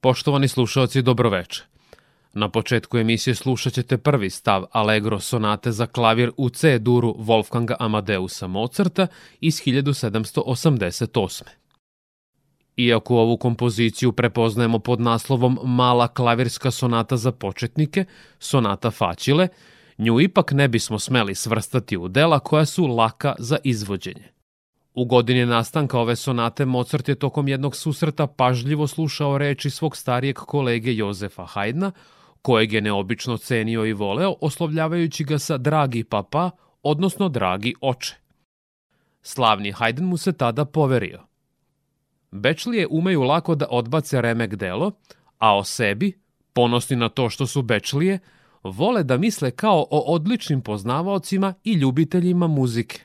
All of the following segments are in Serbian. Poštovani slušalci, dobroveče. Na početku emisije slušat ćete prvi stav Allegro sonate za klavir u C-duru Wolfganga Amadeusa Mozarta iz 1788. Iako ovu kompoziciju prepoznajemo pod naslovom Mala klavirska sonata za početnike, sonata Facile, nju ipak ne bismo smeli svrstati u dela koja su laka za izvođenje. U godini nastanka ove sonate Mozart je tokom jednog susreta pažljivo slušao reči svog starijeg kolege Jozefa Haydna, kojeg je neobično cenio i voleo, oslovljavajući ga sa dragi papa, odnosno dragi oče. Slavni Haydn mu se tada poverio. Bečlije umeju lako da odbace remek delo, a o sebi, ponosni na to što su Bečlije, vole da misle kao o odličnim poznavaocima i ljubiteljima muzike.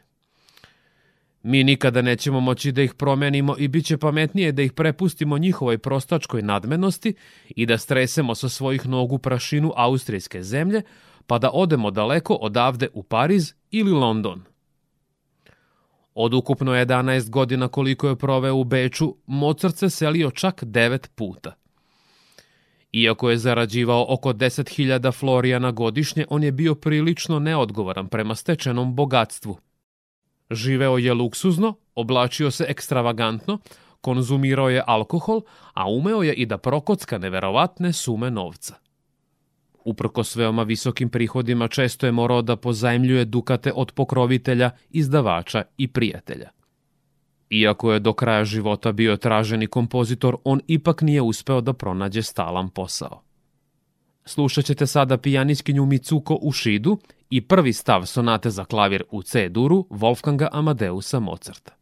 Mi nikada nećemo moći da ih promenimo i bit će pametnije da ih prepustimo njihovoj prostačkoj nadmenosti i da stresemo sa svojih nogu prašinu austrijske zemlje, pa da odemo daleko odavde u Pariz ili London. Od ukupno 11 godina koliko je proveo u Beču, Mozart se selio čak 9 puta. Iako je zarađivao oko 10.000 florijana godišnje, on je bio prilično neodgovoran prema stečenom bogatstvu – Živeo je luksuzno, oblačio se ekstravagantno, konzumirao je alkohol, a umeo je i da prokocka neverovatne sume novca. Uprkos veoma visokim prihodima često je morao da pozajmljuje dukate od pokrovitelja, izdavača i prijatelja. Iako je do kraja života bio traženi kompozitor, on ipak nije uspeo da pronađe stalan posao. Slušat ćete sada Micuko u Ushidu i prvi stav sonate za klavir u C duru Wolfganga Amadeusa Mozarta.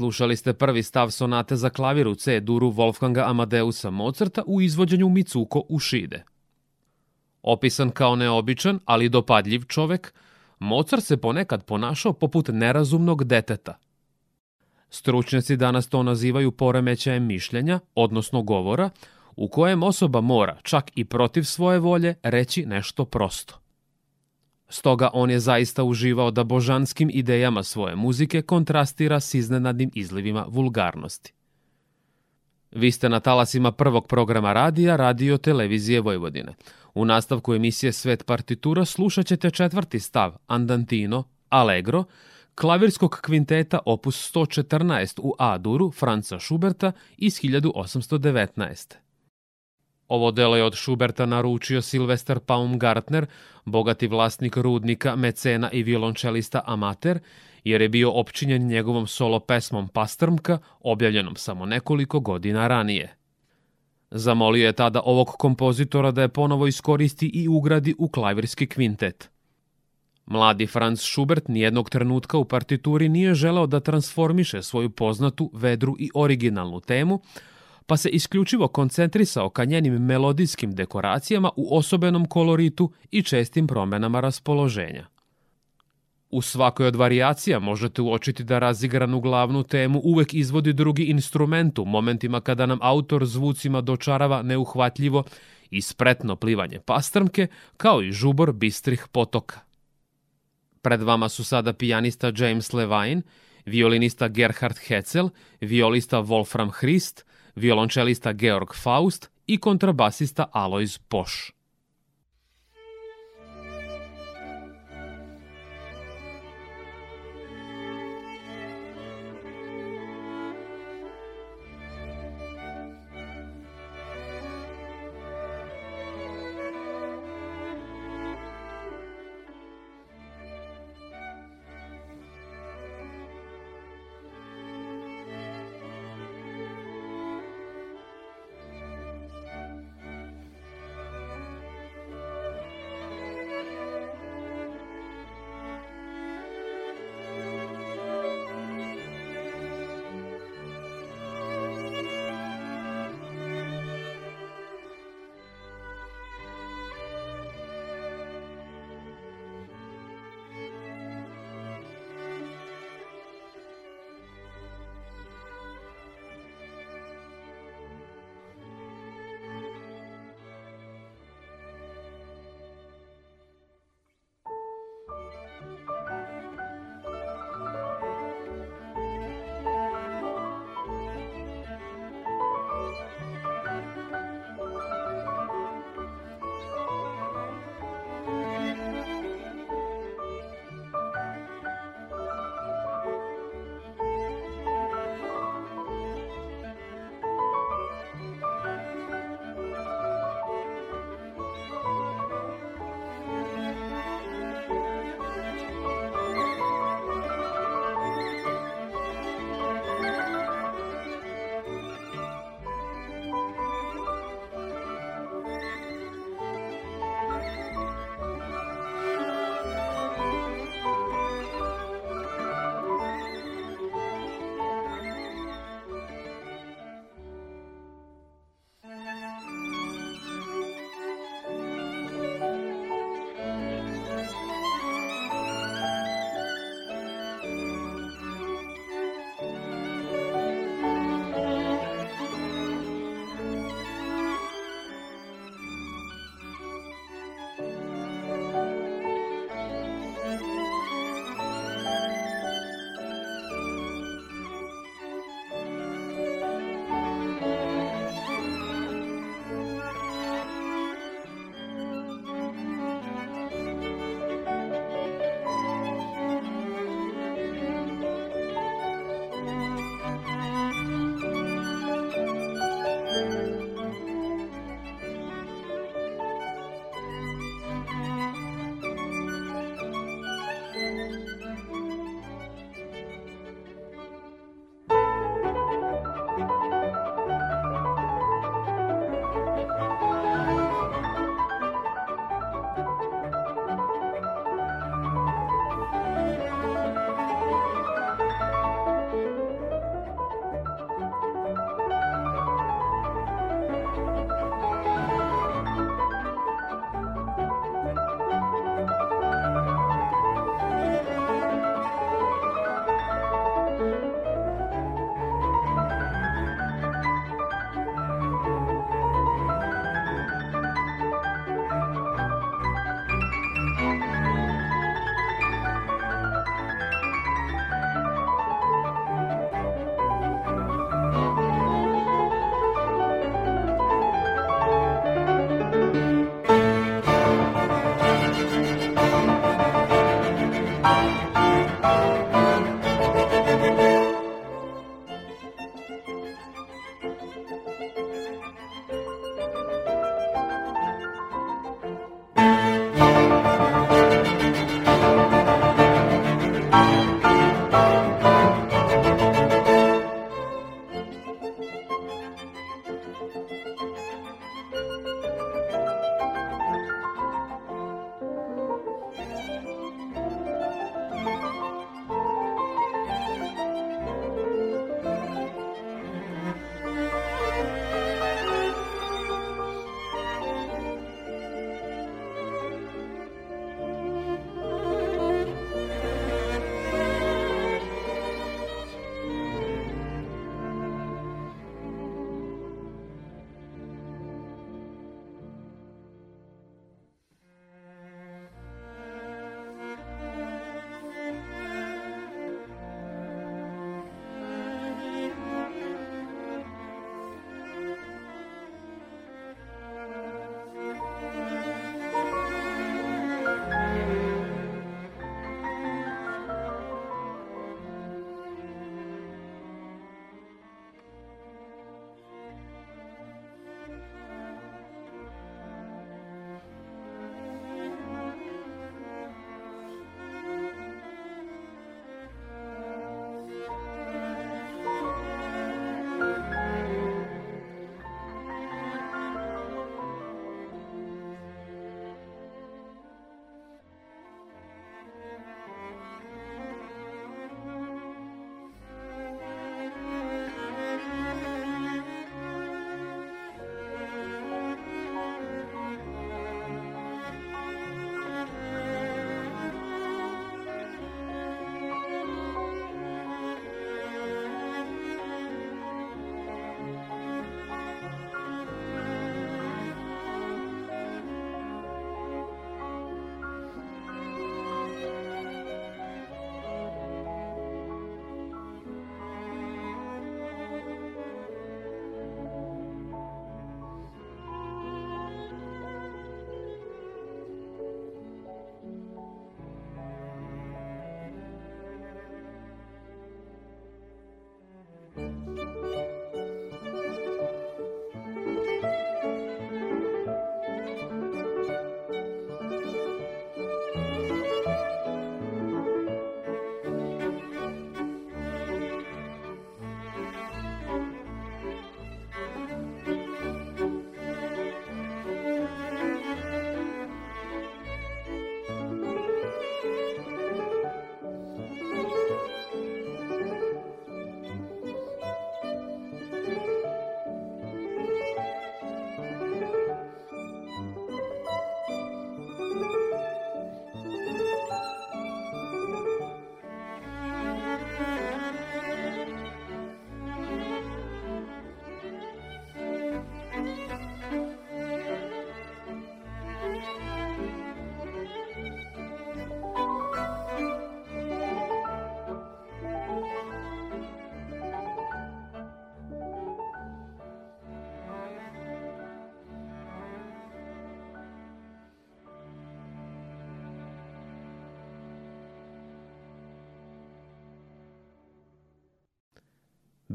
Slušali ste prvi stav sonate za klavir u C-duru Wolfganga Amadeusa Mozarta u izvođenju Mitsuko Ushide. Opisan kao neobičan, ali dopadljiv čovek, Mozart se ponekad ponašao poput nerazumnog deteta. Stručnjaci danas to nazivaju poremećajem mišljenja, odnosno govora, u kojem osoba mora, čak i protiv svoje volje, reći nešto prosto. Stoga on je zaista uživao da božanskim idejama svoje muzike kontrastira s iznenadnim izlivima vulgarnosti. Vi ste na talasima prvog programa radija Radio Televizije Vojvodine. U nastavku emisije Svet partitura slušat ćete četvrti stav Andantino Allegro, klavirskog kvinteta opus 114 u A-duru Franca Schuberta iz 1819. Ovo delo je od Schuberta naručio Sylvester Paumgartner, bogati vlasnik rudnika, mecena i violončelista amater, jer je bio opčinjen njegovom solo pesmom Pastrmka, objavljenom samo nekoliko godina ranije. Zamolio je tada ovog kompozitora da je ponovo iskoristi i ugradi u klavirski kvintet. Mladi Franz Schubert nijednog trenutka u partituri nije želeo da transformiše svoju poznatu, vedru i originalnu temu, pa se isključivo koncentrisao ka njenim melodijskim dekoracijama u osobenom koloritu i čestim promenama raspoloženja. U svakoj od varijacija možete uočiti da razigranu glavnu temu uvek izvodi drugi instrument u momentima kada nam autor zvucima dočarava neuhvatljivo i spretno plivanje pastrmke, kao i žubor bistrih potoka. Pred vama su sada pijanista James Levine, violinista Gerhard Hetzel, violista Wolfram Christ, violončelista Georg Faust i kontrabasista Alois Posch.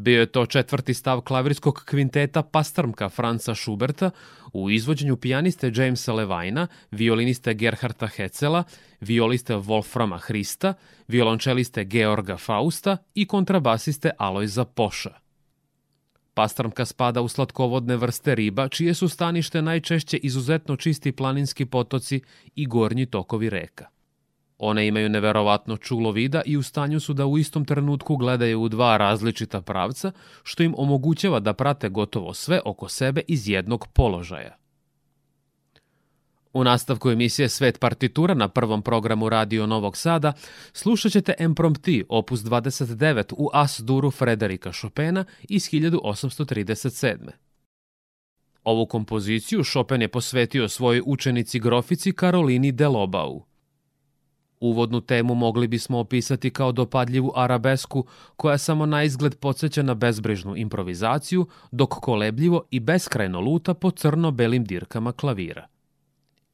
Bio je to četvrti stav klavirskog kvinteta Pastrmka Franca Schuberta u izvođenju pijaniste Jamesa Levajna, violiniste Gerharta Hecela, violiste Wolframa Hrista, violončeliste Georga Fausta i kontrabasiste Alojza Poša. Pastrmka spada u slatkovodne vrste riba, čije su stanište najčešće izuzetno čisti planinski potoci i gornji tokovi reka. One imaju neverovatno čulo vida i u stanju su da u istom trenutku gledaju u dva različita pravca, što im omogućava da prate gotovo sve oko sebe iz jednog položaja. U nastavku emisije Svet partitura na prvom programu Radio Novog Sada slušat ćete Emprompti, opus 29 u As-duru Frederika Chopina iz 1837. Ovu kompoziciju Chopin je posvetio svojoj učenici grofici Karolini Delobau. Uvodnu temu mogli bismo opisati kao dopadljivu arabesku koja samo na izgled podsjeća na bezbrižnu improvizaciju dok kolebljivo i beskrajno luta po crno-belim dirkama klavira.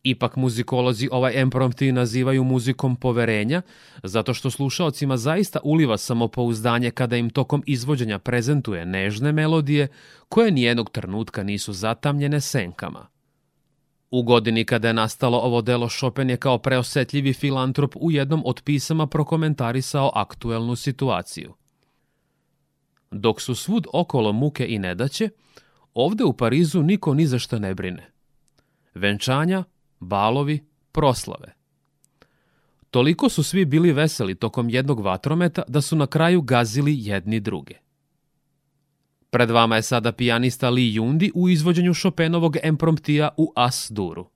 Ipak muzikolozi ovaj emprompti nazivaju muzikom poverenja, zato što slušaocima zaista uliva samopouzdanje kada im tokom izvođenja prezentuje nežne melodije koje nijednog trenutka nisu zatamljene senkama. U godini kada je nastalo ovo delo, Chopin je kao preosetljivi filantrop u jednom od pisama prokomentarisao aktuelnu situaciju. Dok su svud okolo muke i nedaće, ovde u Parizu niko ni za šta ne brine. Venčanja, balovi, proslave. Toliko su svi bili veseli tokom jednog vatrometa da su na kraju gazili jedni druge. Pred vama je sada pijanista Li Yundi u izvođenju Chopinovog empromptija u As-duru.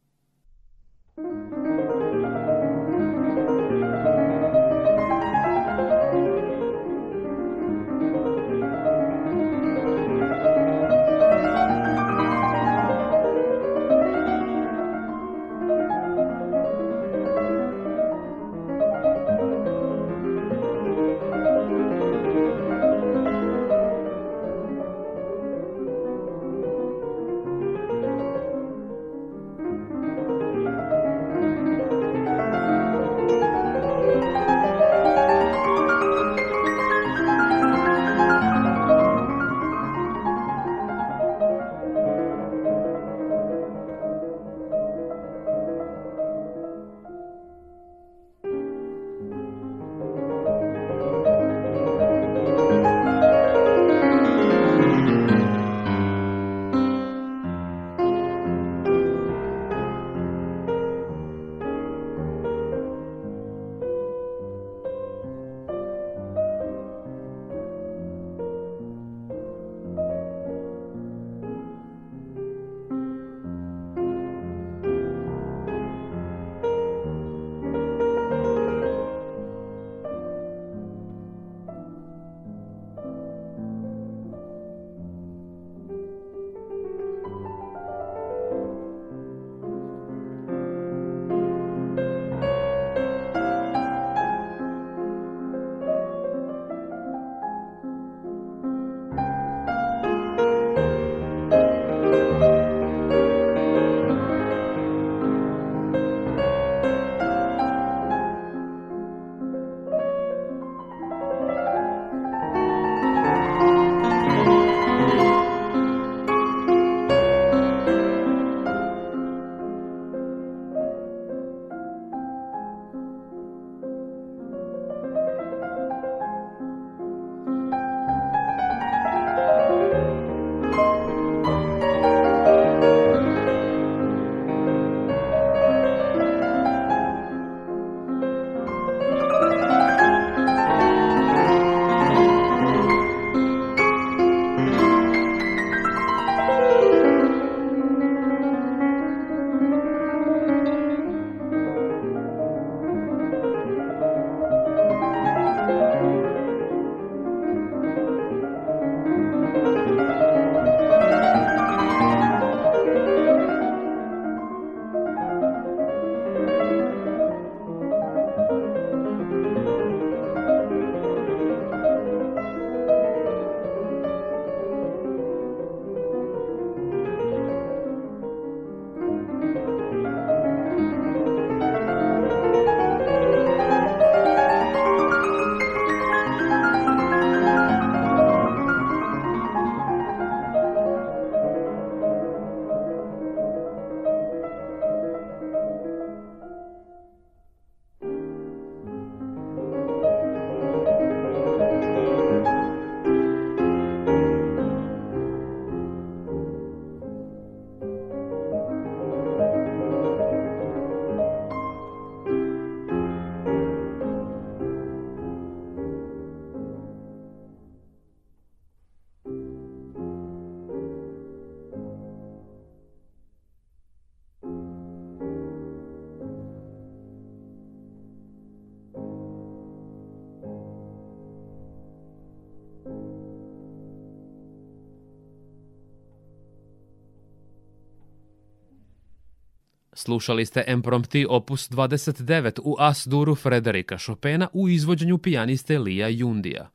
Slušali ste Emprompti opus 29 u As-duru Frederika Chopina u izvođenju pijaniste Lija Jundija.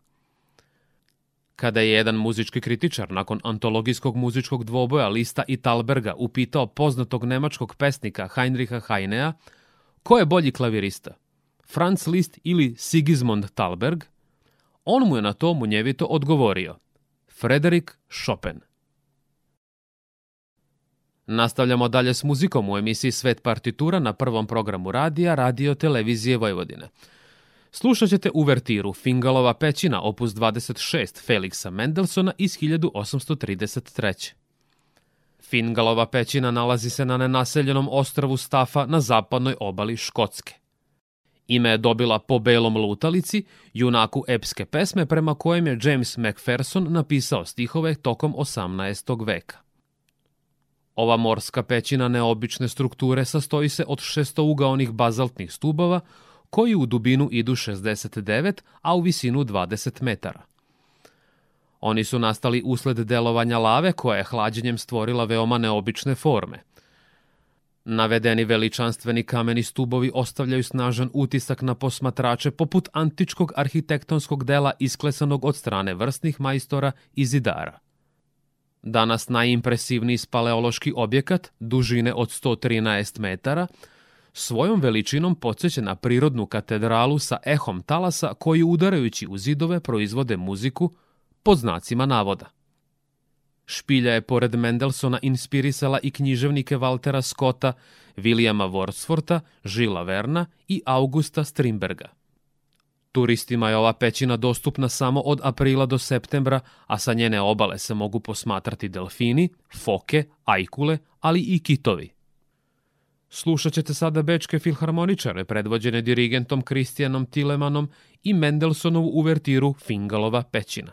Kada je jedan muzički kritičar nakon antologijskog muzičkog dvoboja Lista i Talberga upitao poznatog nemačkog pesnika Heinricha Heinea ko je bolji klavirista, Franz Liszt ili Sigismund Talberg, on mu je na to munjevito odgovorio Frederik Chopin. Nastavljamo dalje s muzikom u emisiji Svet partitura na prvom programu radija Radio Televizije Vojvodine. Slušat ćete uvertiru Fingalova pećina opus 26 Feliksa Mendelsona iz 1833. Fingalova pećina nalazi se na nenaseljenom ostrvu Stafa na zapadnoj obali Škotske. Ime je dobila po belom lutalici, junaku epske pesme prema kojem je James Macpherson napisao stihove tokom 18. veka. Ova morska pećina neobične strukture sastoji se od šestougaonih bazaltnih stubova koji u dubinu idu 69, a u visinu 20 metara. Oni su nastali usled delovanja lave koja je hlađenjem stvorila veoma neobične forme. Navedeni veličanstveni kameni stubovi ostavljaju snažan utisak na posmatrače poput antičkog arhitektonskog dela isklesanog od strane vrstnih majstora i zidara – danas najimpresivniji spaleološki objekat dužine od 113 metara, svojom veličinom podsjeća na prirodnu katedralu sa ehom talasa koji udarajući u zidove proizvode muziku pod znacima navoda. Špilja je pored Mendelsona inspirisala i književnike Waltera Scotta, Williama Wordswortha, Žila Verna i Augusta Strindberga – Turistima je ova pećina dostupna samo od aprila do septembra, a sa njene obale se mogu posmatrati delfini, foke, ajkule, ali i kitovi. Slušat ćete sada bečke filharmoničare predvođene dirigentom Kristijanom Tilemanom i Mendelsonovu uvertiru Fingalova pećina.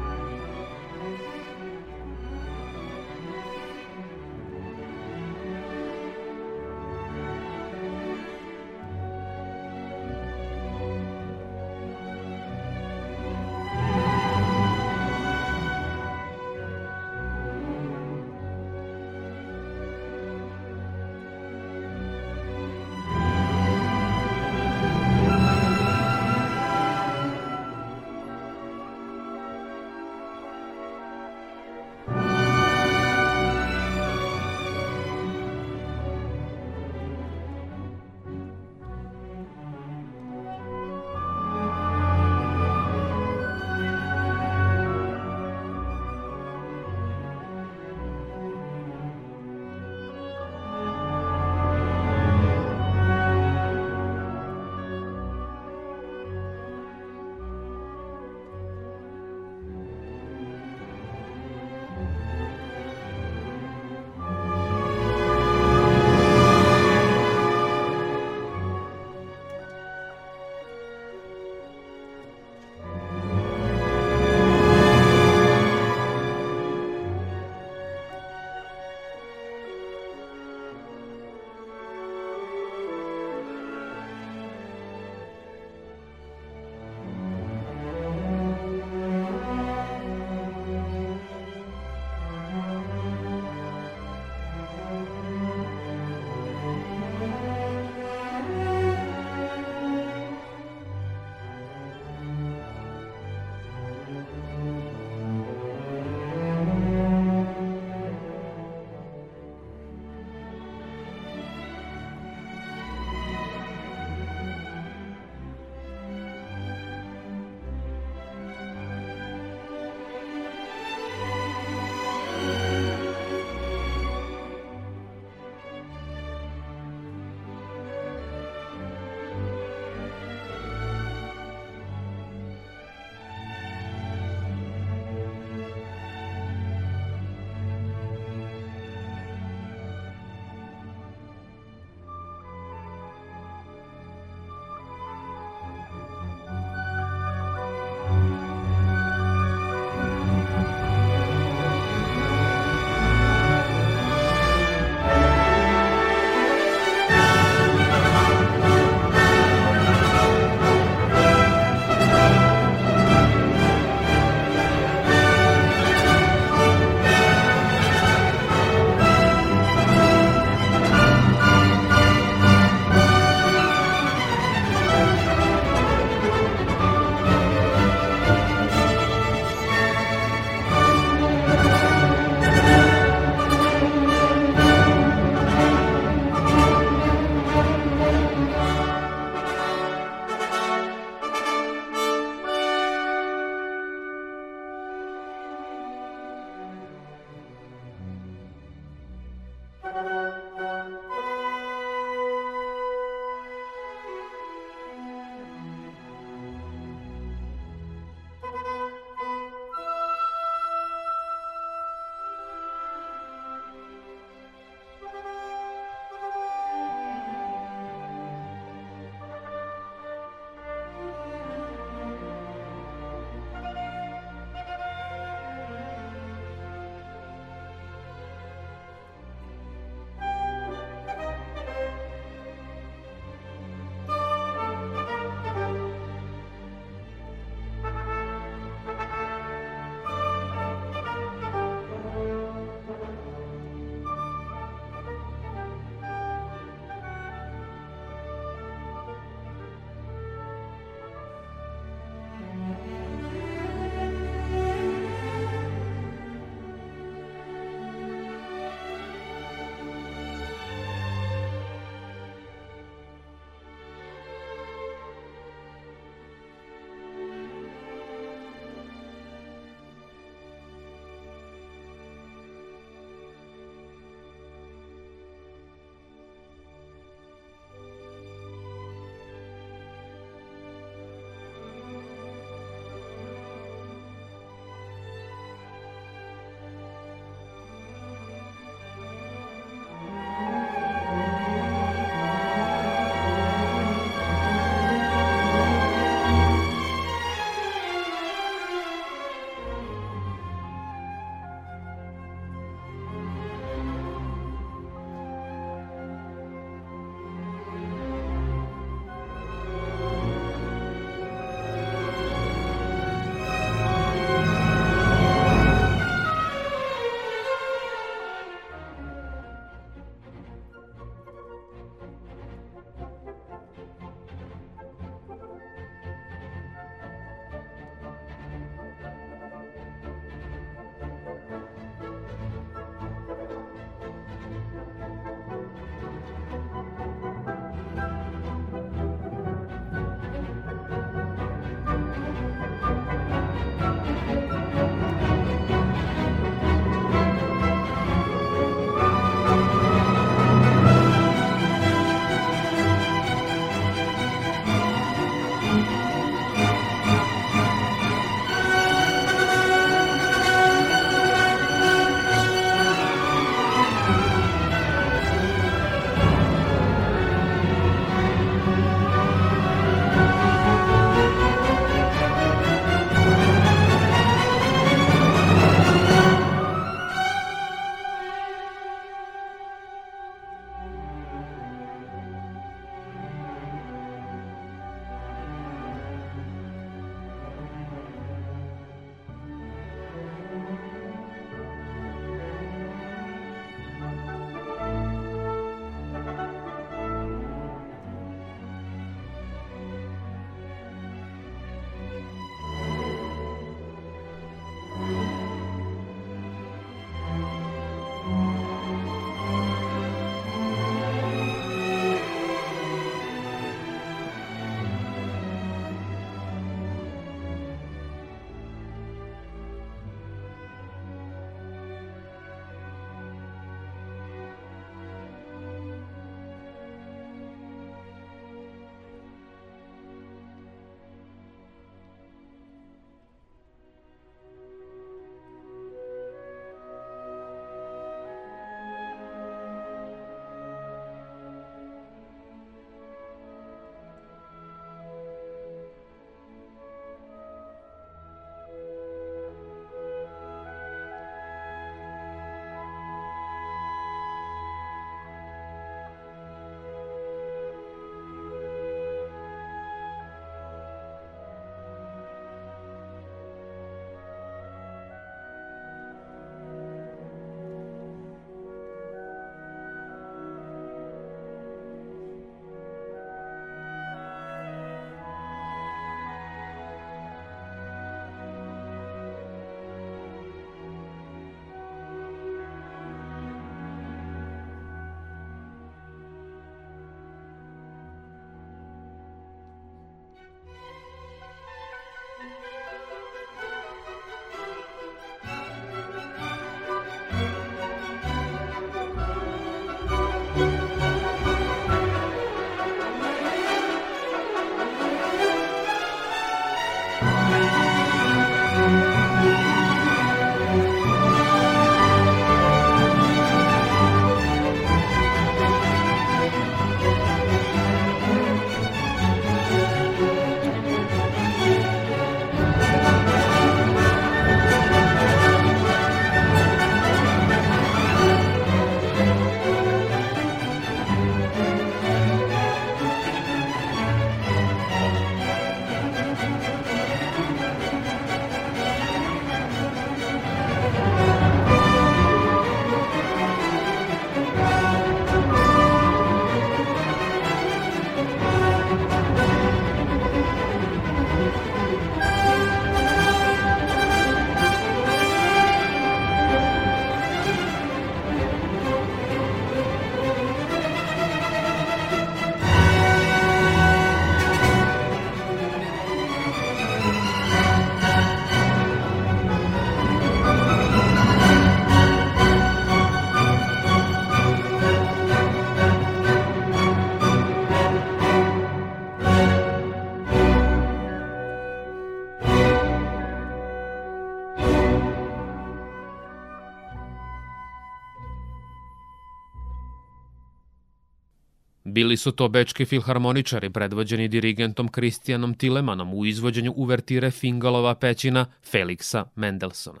Bili su to bečki filharmoničari predvođeni dirigentom Kristijanom Tilemanom u izvođenju uvertire Fingalova pećina Feliksa Mendelsona.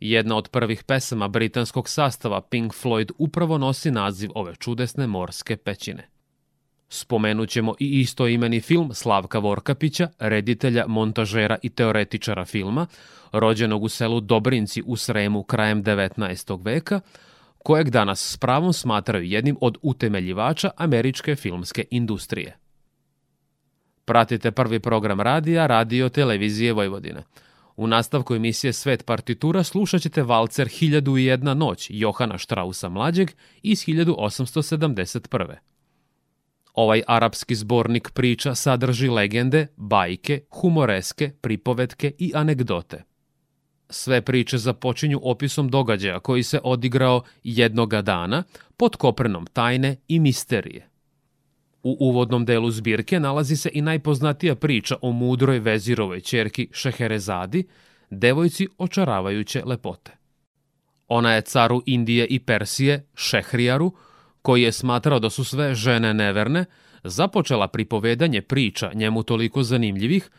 Jedna od prvih pesama britanskog sastava Pink Floyd upravo nosi naziv ove čudesne morske pećine. Spomenućemo i istoimeni film Slavka Vorkapića, reditelja, montažera i teoretičara filma, rođenog u selu Dobrinci u Sremu krajem 19. veka, kojeg danas s pravom smatraju jednim od utemeljivača američke filmske industrije. Pratite prvi program radija Radio Televizije Vojvodine. U nastavku emisije Svet partitura slušat ćete valcer 1001 noć Johana Strausa mlađeg iz 1871. Ovaj arapski zbornik priča sadrži legende, bajke, humoreske, pripovetke i anegdote – Sve priče započinju opisom događaja koji se odigrao jednoga dana pod koprenom tajne i misterije. U uvodnom delu zbirke nalazi se i najpoznatija priča o mudroj vezirovoj čerki Šeherezadi, devojci očaravajuće lepote. Ona je caru Indije i Persije, Šehrijaru, koji je smatrao da su sve žene neverne, započela pripovedanje priča njemu toliko zanimljivih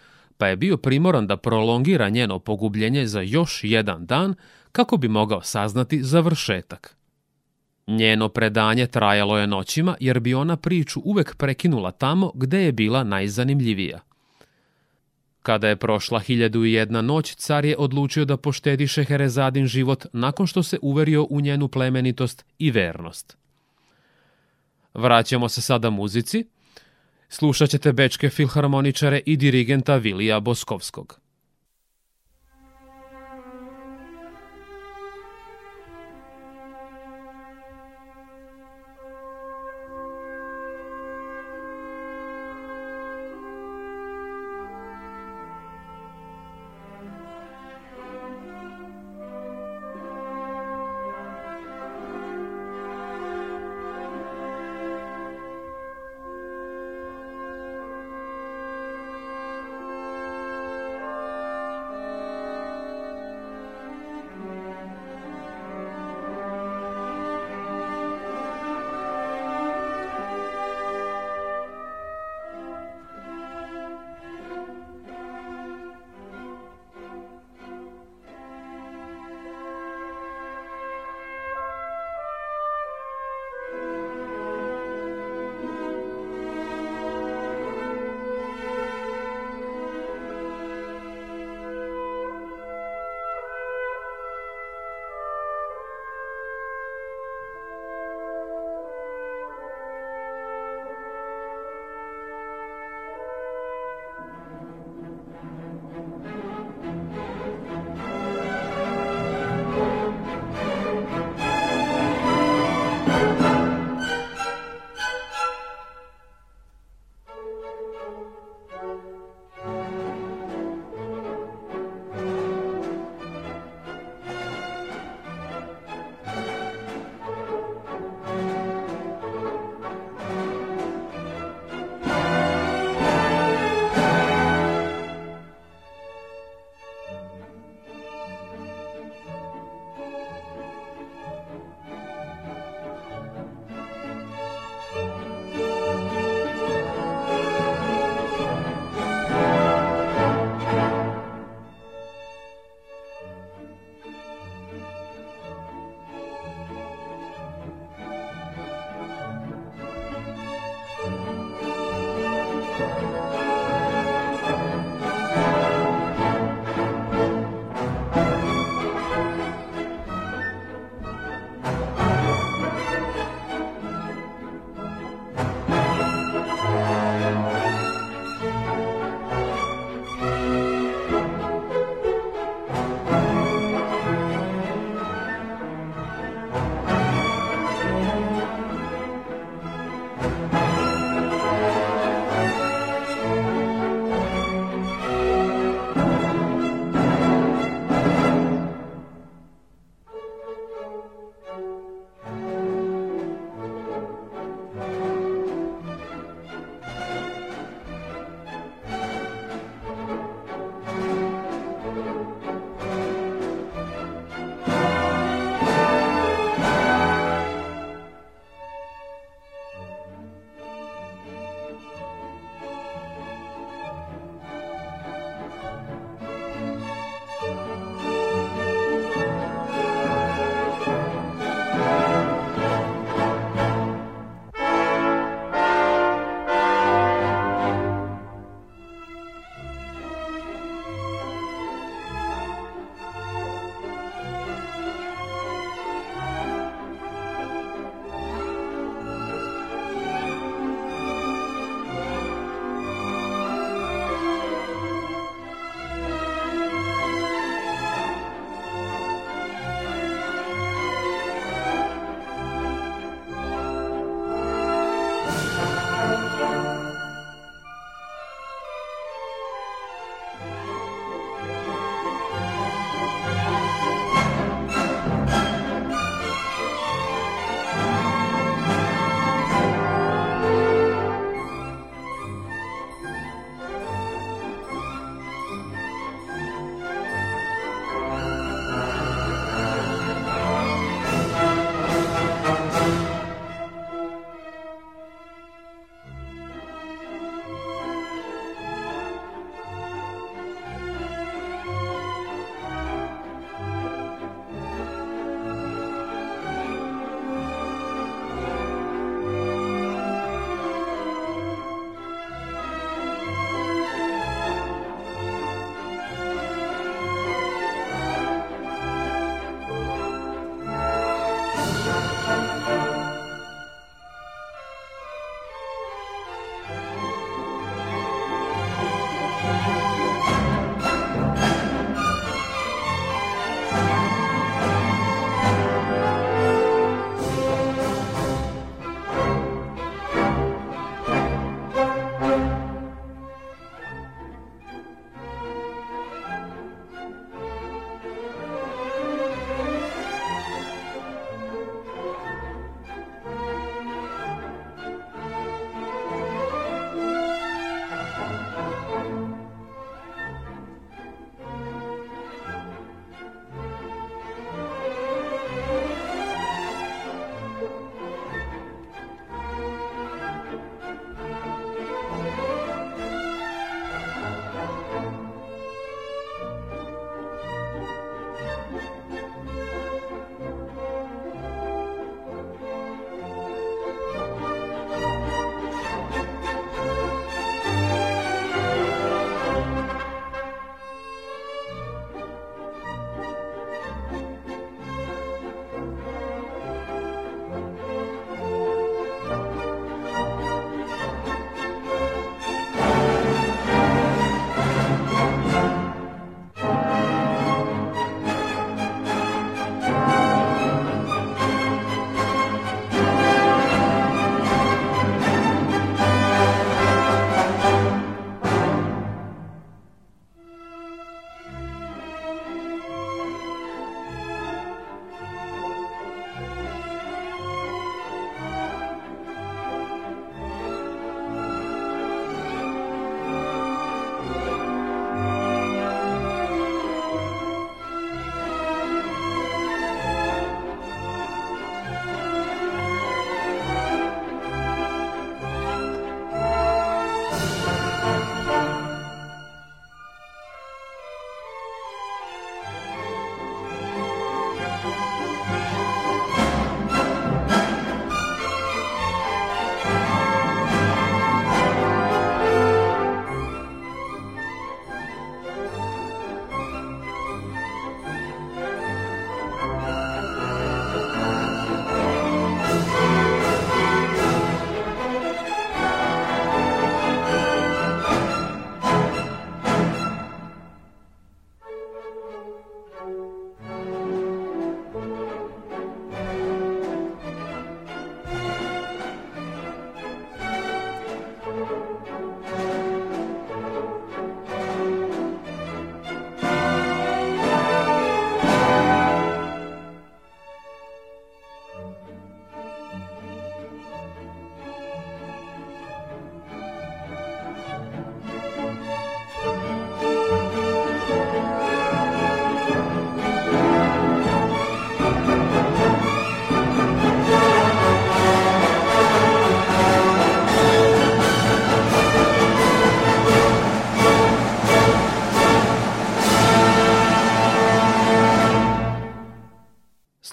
pa je bio primoran da prolongira njeno pogubljenje za još jedan dan kako bi mogao saznati završetak. Njeno predanje trajalo je noćima jer bi ona priču uvek prekinula tamo gde je bila najzanimljivija. Kada je prošla hiljadu i jedna noć, car je odlučio da poštedi Šeherezadin život nakon što se uverio u njenu plemenitost i vernost. Vraćamo se sada muzici – Slušat ćete bečke filharmoničare i dirigenta Vilija Boskovskog.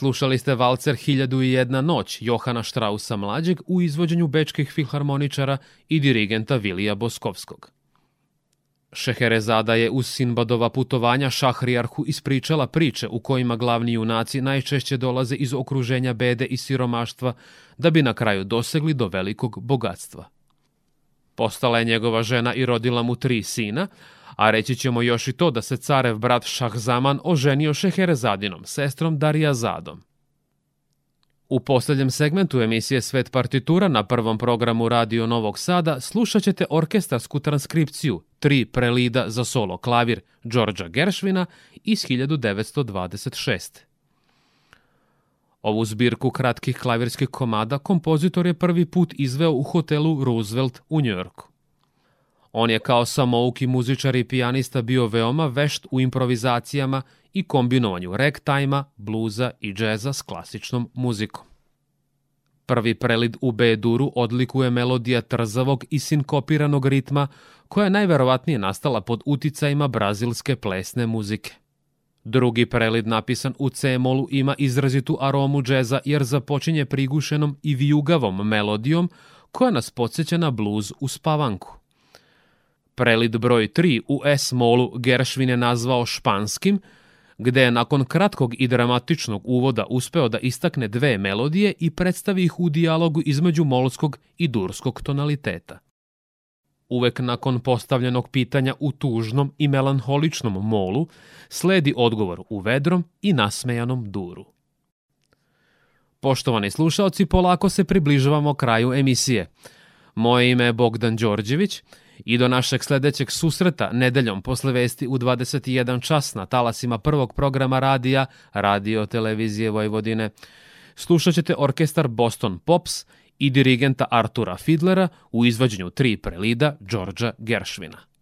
Slušali ste valcer 1001 noć Johana Strausa mlađeg u izvođenju bečkih filharmoničara i dirigenta Vilija Boskovskog. Šeherezada je uz Sinbadova putovanja Šahrijarhu ispričala priče u kojima glavni junaci najčešće dolaze iz okruženja bede i siromaštva da bi na kraju dosegli do velikog bogatstva. Postala je njegova žena i rodila mu tri sina, A reći ćemo još i to da se carev brat Šahzaman oženio Šeherezadinom, sestrom Darijazadom. U posljednjem segmentu emisije Svet partitura na prvom programu Radio Novog Sada slušat ćete orkestarsku transkripciju Tri prelida za solo klavir Đorđa Geršvina iz 1926. Ovu zbirku kratkih klavirskih komada kompozitor je prvi put izveo u hotelu Roosevelt u Njorku. On je kao samouki muzičar i pijanista bio veoma vešt u improvizacijama i kombinovanju ragtajma, bluza i džeza s klasičnom muzikom. Prvi prelid u B-duru odlikuje melodija trzavog i sinkopiranog ritma koja je najverovatnije nastala pod uticajima brazilske plesne muzike. Drugi prelid napisan u C-molu ima izrazitu aromu džeza jer započinje prigušenom i vijugavom melodijom koja nas podsjeća na bluz u spavanku. Prelid broj 3 u S-molu Gershwin je nazvao španskim, gde je nakon kratkog i dramatičnog uvoda uspeo da istakne dve melodije i predstavi ih u dijalogu između molskog i durskog tonaliteta. Uvek nakon postavljenog pitanja u tužnom i melanholičnom molu sledi odgovor u vedrom i nasmejanom duru. Poštovani slušaoci, polako se približavamo kraju emisije. Moje ime je Bogdan Đorđević I do našeg sledećeg susreta nedeljom posle vesti u 21 čas na talasima prvog programa radija Radio Televizije Vojvodine. Slušat ćete orkestar Boston Pops i dirigenta Artura Fidlera u izvađenju tri prelida Đorđa Gershvina.